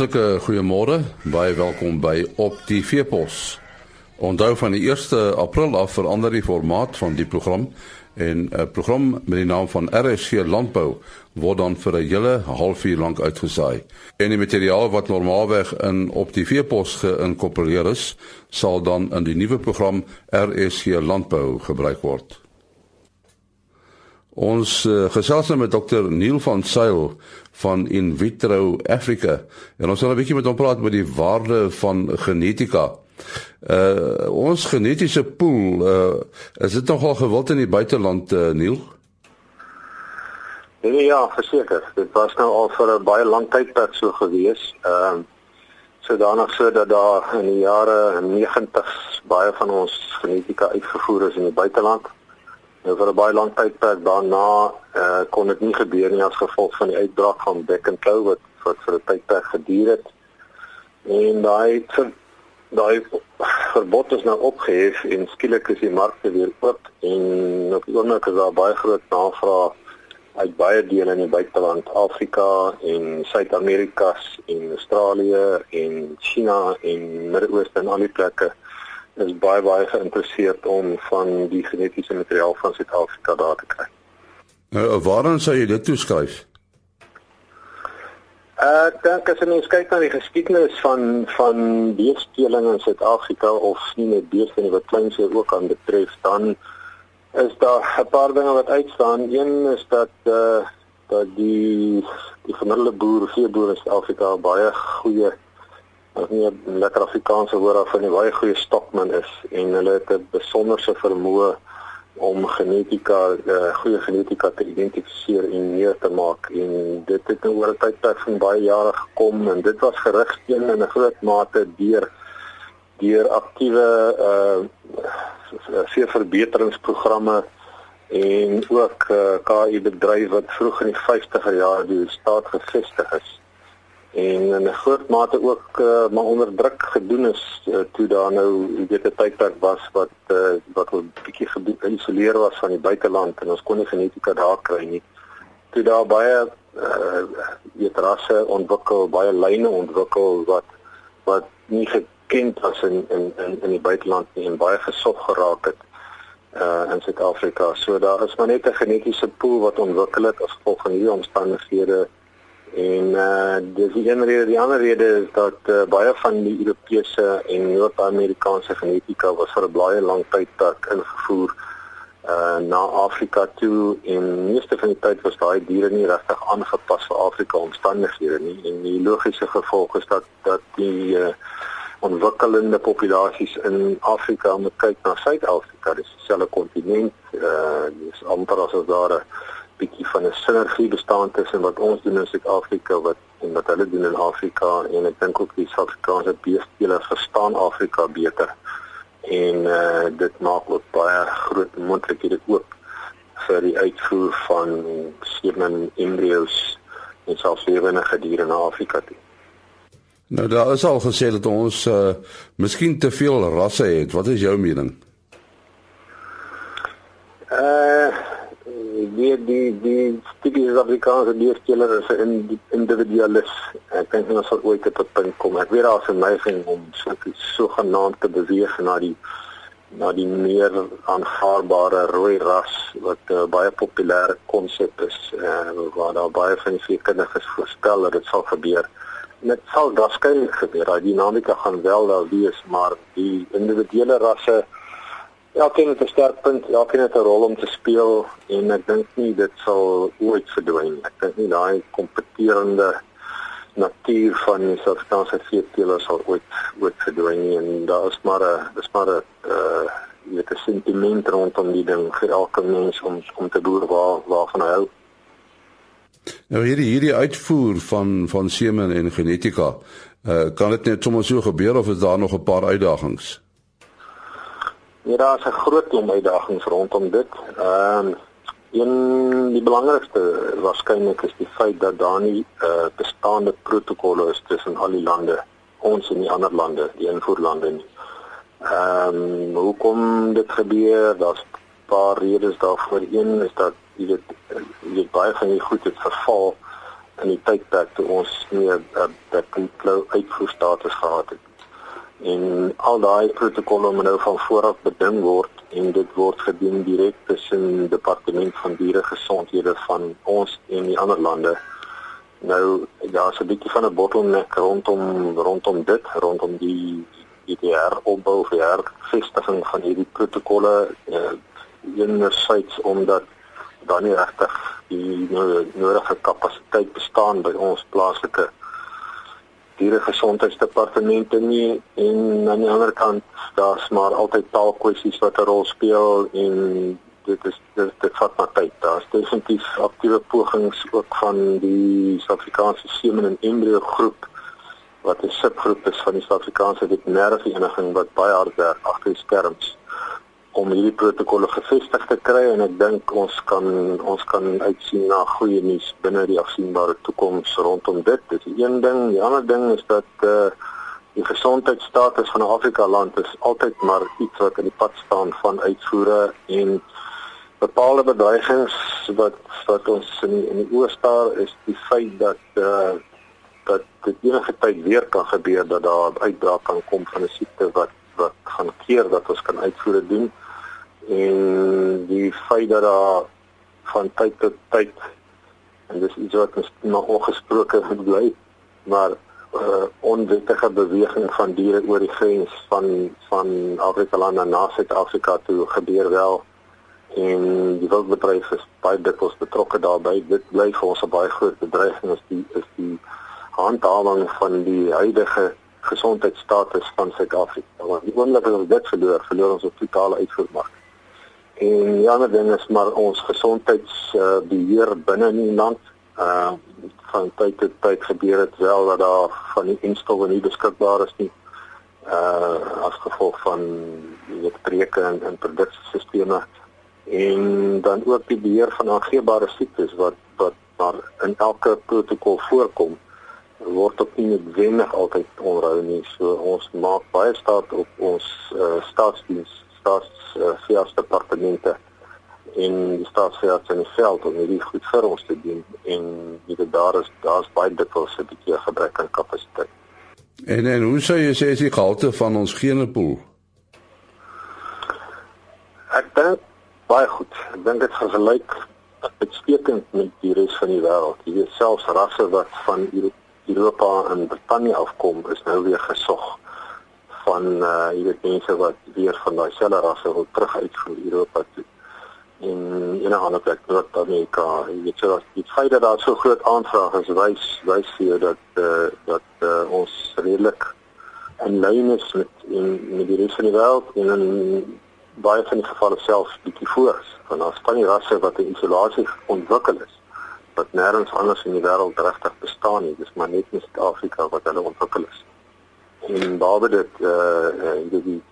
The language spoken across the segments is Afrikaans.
Hartlike goeiemôre. Baie welkom by Op die Veepos. Onthou van die 1 April af verander die formaat van die program en 'n program met die naam van RSC Landbou word dan vir 'n hele halfuur lank uitgesaai. En die materiaal wat normaalweg in Op die Veepos geïnkorporeer is, sal dan in die nuwe program RSC Landbou gebruik word. Ons uh, gesels nou met dokter Neil van Sail van In Vitro Africa. En ons wil 'n bietjie met hom praat oor die waarde van genetika. Uh ons genetiese pool, uh is dit nogal gewild in die buiteland uh, Neil? Nee, ja, verseker. Dit was nou al vir 'n baie lang tydperk so gewees. Ehm uh, sodanig so dat daar in die jare 90s baie van ons genetika uitgevoer is in die buiteland. Nou vir 'n baie lang tydperk daarna uh, kon dit nie gebeur nie as gevolg van die uitbraak van Beck and Co wat wat vir 'n tydperk geduur het. En daai daai verbod is nou opgehef en skielik is die markte weer oop en op die oomblik is daar baie groot navraag uit baie dele in die buiteland, Afrika en Suid-Amerikas en Australië en China en Midde-Ooste en al die plekke is baie baie geïnteresseerd om van die genetiese materiaal van Suid-Afrika daar te kry. Nou, waaraan sou jy dit toeskryf? Ek dink as jy kyk na die geskiedenis van van beesteling in Suid-Afrika of nie net beeste nie wat klein se ook aan betref, dan is daar 'n paar dinge wat uitstaan. Een is dat eh uh, dat die die gemiddelde boer, veeboer in Suid-Afrika baie goeie as nie 'n lekker Afrikaanse woord af van 'n baie goeie stokman is en hulle het 'n besonderse vermoë om genetika uh, goeie genetika te identifiseer en neer te maak. En dit het nou oor 'n tydperk van baie jare gekom en dit was gerig teen in 'n groot mate deur deur aktiewe uh vir verbeteringsprogramme en ook uh, KI bedryf wat vroeg in die 50er jare die staat gevestig is en in 'n groot mate ook uh, maar onder druk gedoen is uh, toe daar nou weet 'n tydperk was wat uh, wat 'n bietjie geïsoleer was van die buiteland en ons kon nie genetika daar kry nie. Toe daar baie uh weet rasse ontwikkel, baie lyne ontwikkel wat wat nie gekend was in in in in die buiteland nie en baie gesog geraak het uh in Suid-Afrika. So daar is maar net 'n genetiese pool wat ontwikkel het as gevolg van hierdie omstandighede En uh dis die een rede, die ander rede is dat uh, baie van die Europese en Noord-Amerikaanse genetika was vir 'n baie lang tydperk ingevoer uh na Afrika toe en meeste van die tyd was daai diere nie regtig aangepas vir Afrika omstandighede nie. En die logiese gevolg is dat dat die uh ontwikkelende populasies in Afrika moet kyk na Suid-Afrika, dis dieselfde kontinent, uh dis amper asof daar 'n bietjie van 'n sinergie bestaan tussen wat ons doen in Suid-Afrika wat en wat hulle doen in Afrika en ek dink ook die Suid-Afrikaanse beestespelers verstaan Afrika beter. En uh dit maak ook baie groot moontlikhede oop vir die uitvoer van semen embryos en selfs lewende gediere na Afrika toe. Nou daar is al gesê dat ons uh miskien te veel rasse het. Wat is jou mening? Uh die die tipiese Afrikaanse dierskeler is 'n individualis. Ek dink ons sal ooit op 'n punt kom. Ek weet daar's 'n neiging om so sogenaamd te beweeg na die na die meer aanvaarbare rooi ras wat 'n uh, baie populêre konsep is en uh, waar daar baie van die veekundiges voorspel dat dit sal gebeur. Dit sal waarskynlik gebeur. Die dinamika gaan wel daar wees, maar die individuele rasse Elkeen het 'n sterk punt, elkeen het 'n rol om te speel en ek dink nie dit sal ooit verdwyn nie. Ek dink nie daai kompeterende natuur van die Suid-Afrikaanse veeteelers sal ooit ooit verdwyn nie en daar is maar 'n dis maar 'n uh jy het 'n sentiment rondom die ding vir elke mens om om te boer waar waarvan hy hou. Nou hierdie hierdie uitvoer van van semen en genetika, uh kan dit net sommer so gebeur of is daar nog 'n paar uitdagings? Ja, daar is 'n groot klomp uitdagings rondom dit. Ehm um, een die belangrikste waarskynlik is die feit dat daar nie uh, bestaande protokolle is tussen al die lande, ons en die ander lande, die invoerlande. Ehm um, hoekom dit gebeur? Daar's 'n paar redes daarvoor. Een is dat jy weet jy baie van die goed het verval in die tydperk toe ons nie 'n beklou uitvoerstatus gehad het. En al daai protokolle moet nou van vooraf beding word en dit word gedoen direk tussen departement van dieregesondhede van ons en die ander lande. Nou daar's 'n bietjie van 'n bottleneck rondom rondom dit, rondom die IDR opbou vir hervestiging van hierdie protokolle uh, enerzijds omdat daar nie regtig die nodige kapasiteit bestaan by ons plaaslike dieregesondheidsdepartemente nie en aan die ander kant daar's maar altyd taalkwessies wat 'n rol speel en dit is dit, dit vat maar tyd. Daar's definitief aktiewe pogings ook van die Suid-Afrikaanse semen en embrio groep wat 'n subgroep is van die Suid-Afrikaanse veterinêre vereniging wat baie hard werk agter die skerms om hierdie protokolle gevestig te kry en ek dink ons kan ons kan uitsien na goeie nuus binne die afsienbare toekoms rondom dit. Dit is een ding, die ander ding is dat eh uh, die gesondheidsstatus van 'n Afrika land is altyd maar iets wat in die pad staan van uitvoere en bepaalde bedreigings wat wat ons in die, in die oë staar is die feit dat eh uh, dat dit enige tyd weer kan gebeur dat daar uitbraak kan kom van 'n siekte wat wat gaan keer dat ons kan uitvoere doen. En die feit dat daar van tyd tot tyd en dis iets wat ons nog ongesproke bly maar uh, onwettige beweging van diere oor die grens van van Afrika lande na Suid-Afrika toe gebeur wel. En die wildbedryf is baie dikwels betrokke daarbey dit bly vir ons 'n baie groot bedreiging is die is die handhawing van die huidige gesondheidsstatus van Suid-Afrika. Want die oomblik as ons dit verloor, verloor ons op totale uitvoermag. En die ander ding is maar ons gesondheidsbeheer binne in die land. Uh van tyd tot tyd gebeur dit wel dat daar van die instowwe nie beskikbaar is nie. Uh as gevolg van die breuke in, in produksiestelsels en dan ook die beheer van aangebare siektes wat wat maar in elke protokol voorkom word ook nie noodwendig altyd onrou nie. So ons maak baie staat op ons uh, staatsdiens, staatsveeartsdepartemente uh, en die staatsveearts in die veld om hierdie goed vir ons te doen en dit daar is daar's baie dikwels 'n bietjie gebrek aan kapasiteit. En en hoe sou jy sê is die gehalte van ons genepool? Ek dink baie goed. Ek dink dit vergelyk uitstekend met die res van die wêreld. Jy weet selfs rasse wat van Europa Europa en Brittanje afkom is nou weer gesog van uh jy weet mense wat weer van daai selfe rasse wil terug uitvoer Europa toe. En in 'n ander plek Noord-Amerika, jy weet so dat die feit dat daar so groot aanvraag is wys wys vir dat uh dat uh, ons redelik in lyn is met in met die res van die wêreld en in baie van die gevalle selfs bietjie voor van daar span die rasse wat in isolasie ontwikkel is wat nêrens anders in die wêreld regtig bestaan nie. Dis maar net in Suid-Afrika wat hulle ontwikkel is. En behalwe dit eh uh, die die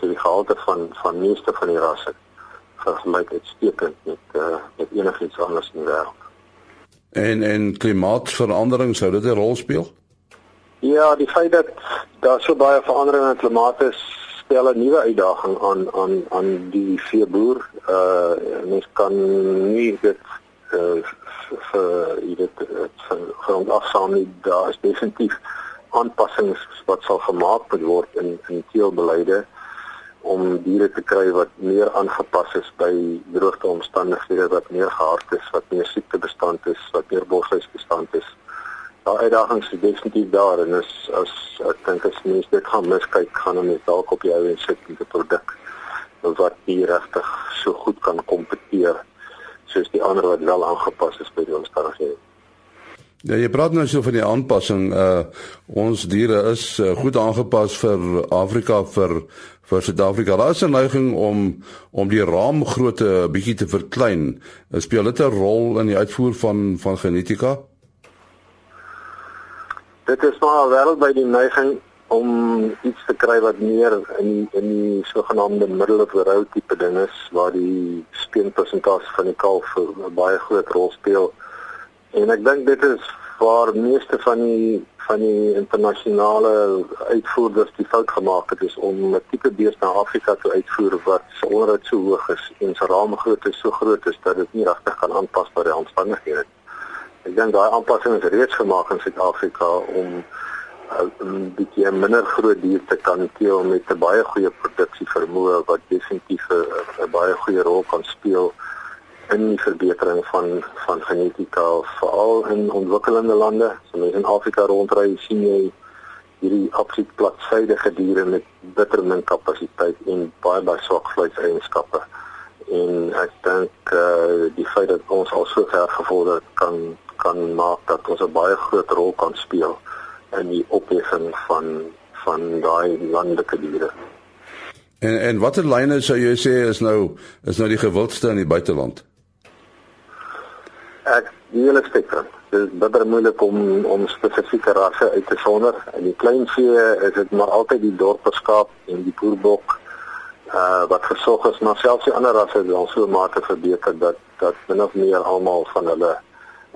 die gehalte van van meeste van die rasse vergelyk uitstekend met eh uh, met enigiets anders in die wêreld. En en klimaatsverandering sou dit 'n rol speel? Ja, die feit dat daar so baie verandering in klimaat is, stel 'n nuwe uitdaging aan aan aan die veeboer. Uh, mens kan nie dit uh, vir weet vir grond afsaam nie. Daar is definitief aanpassings wat sal gemaak word in in teelbeleide om diere te kry wat meer aangepas is by droogteomstandighede wat meer gehard is wat meer siektebestand is wat meer boshuisbestand is. Daar uitdagings is definitief daar en is as ek dink as mens dit gaan miskyk gaan ons dalk op jou en sit met 'n produk wat nie regtig so goed kan die ander wat wel aangepas is by die omstandighede. Ja, jy praat nou so van die aanpassing. Uh ons diere is uh, goed aangepas vir Afrika vir vir Suid-Afrika. Daar is 'n neiging om om die raamgrootte bietjie te verklein. Speel dit 'n rol in die uitvoer van van genetika? Dit is maar wel by die neiging om iets te kry wat meer in die, in die sogenaamde middel of rou tipe ding is waar die speenpersentasie van die kalf 'n baie groot rol speel. En ek dink dit is waar meeste van die van die internasionale uitvoerders die fout gemaak het is om 'n tipe bees na Afrika te uitvoer wat sonder dit so hoog is en sy raamgrootte so groot is dat dit nie regtig kan aanpas by die omstandighede. Ek dink daai aanpassings is reeds gemaak in Suid-Afrika om 'n bietjie minder groot dier te kan teel met 'n baie goeie produksie vermoë wat definitief 'n baie goeie rol kan speel in die verbetering van van genetika veral in ontwikkelende lande. So mense in Afrika rondry sien jy hierdie absoluut platsydige diere met bitter min kapasiteit en baie baie swak vleiseienskappe. En ek dink uh, die feit dat ons al so ver gevorder kan kan maak dat ons 'n baie groot rol kan speel in die opheffing van van daai landelike diere. En en watter lyne sou jy sê is nou is nou die gewildste in die buiteland? Ek die hele spektrum. Dit is baie moeilik om om spesifieke rasse uit te sonder. In die klein vee is dit maar altyd die dorperskaap en die boerbok uh wat versorg is, maar selfs die ander rasse het al so mate verbeter dat dat min of meer almal van hulle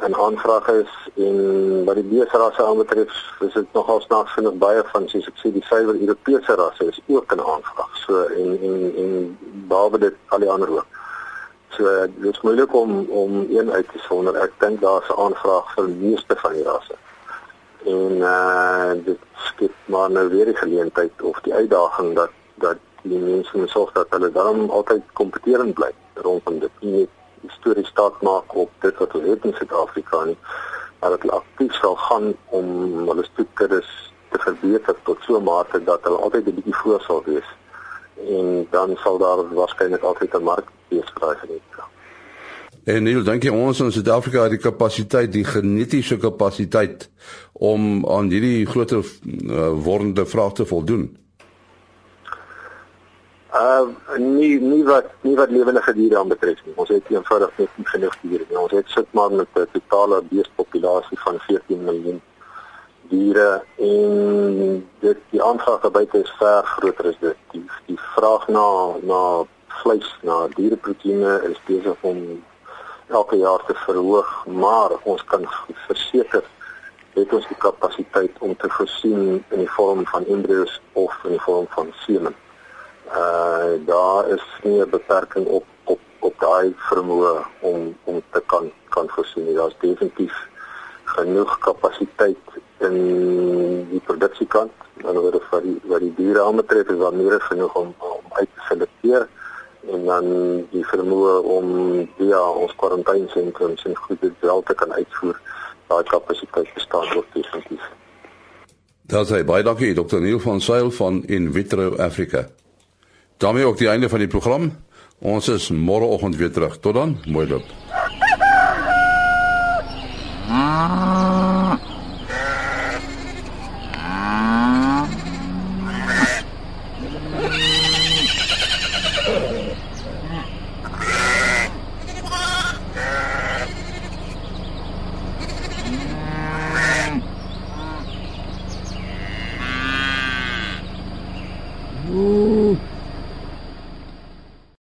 'n aanvraag is en wat die beesrasse aanbetref, is dit nogal snaaks genoeg baie van soos ek sê die suiwer Europese rasse is ook 'n aanvraag. So en en en behalwe dit al die ander ook. So dit is moeilik om om een uit te sonder. Ek dink daar's 'n aanvraag vir die meeste van die rasse. En uh dit skep maar nou weer die geleentheid of die uitdaging dat dat die mense moet sorg dat hulle dan altyd kompeterend bly rondom dit. Nie storie staat maak op dit wat ons het in Suid-Afrika nie, maar dat hulle aktief sal gaan om hulle stoetkuddes te verbeter tot so 'n mate dat hulle altyd 'n bietjie voor sal wees en dan sal daar waarskynlik altyd 'n mark wees vir daai genetika. En Neil, dink jy ons in Suid-Afrika het die kapasiteit, die genetiese kapasiteit om aan hierdie groter uh, wordende vraag te voldoen? Uh nie nie wat nie wat lewende diere aanbetref nie. Ons het eenvoudig net nie genoeg diere nie. Ons het sit maar met 'n totale beespopulasie van 14 miljoen diere en dit die aanvraag daarbuiten is ver groter as dit. Die die vraag na na vleis, na diereproteïene is besig om elke jaar te verhoog, maar ons kan verseker het ons die kapasiteit om te voorsien in die vorm van embryos of in die vorm van semen. Uh daar is nie 'n beperking op op op daai vermoë om om te kan kan voorsien. Daar's definitief genoeg kapasiteit in die produksiekant. Dan word dit vir die wat die diere aanbetref is daar meer genoeg om om uit te selekteer en dan die vermoë om via ons kwarantainesentrums en goede wel te kan uitvoer. Daai kapasiteit bestaan ook definitief. Daar sê baie dankie Dr. Neil van Sail van In Vitro Africa daarmee ook die einde van die program. Ons is môreoggend weer terug. Tot dan, mooi loop. Ah.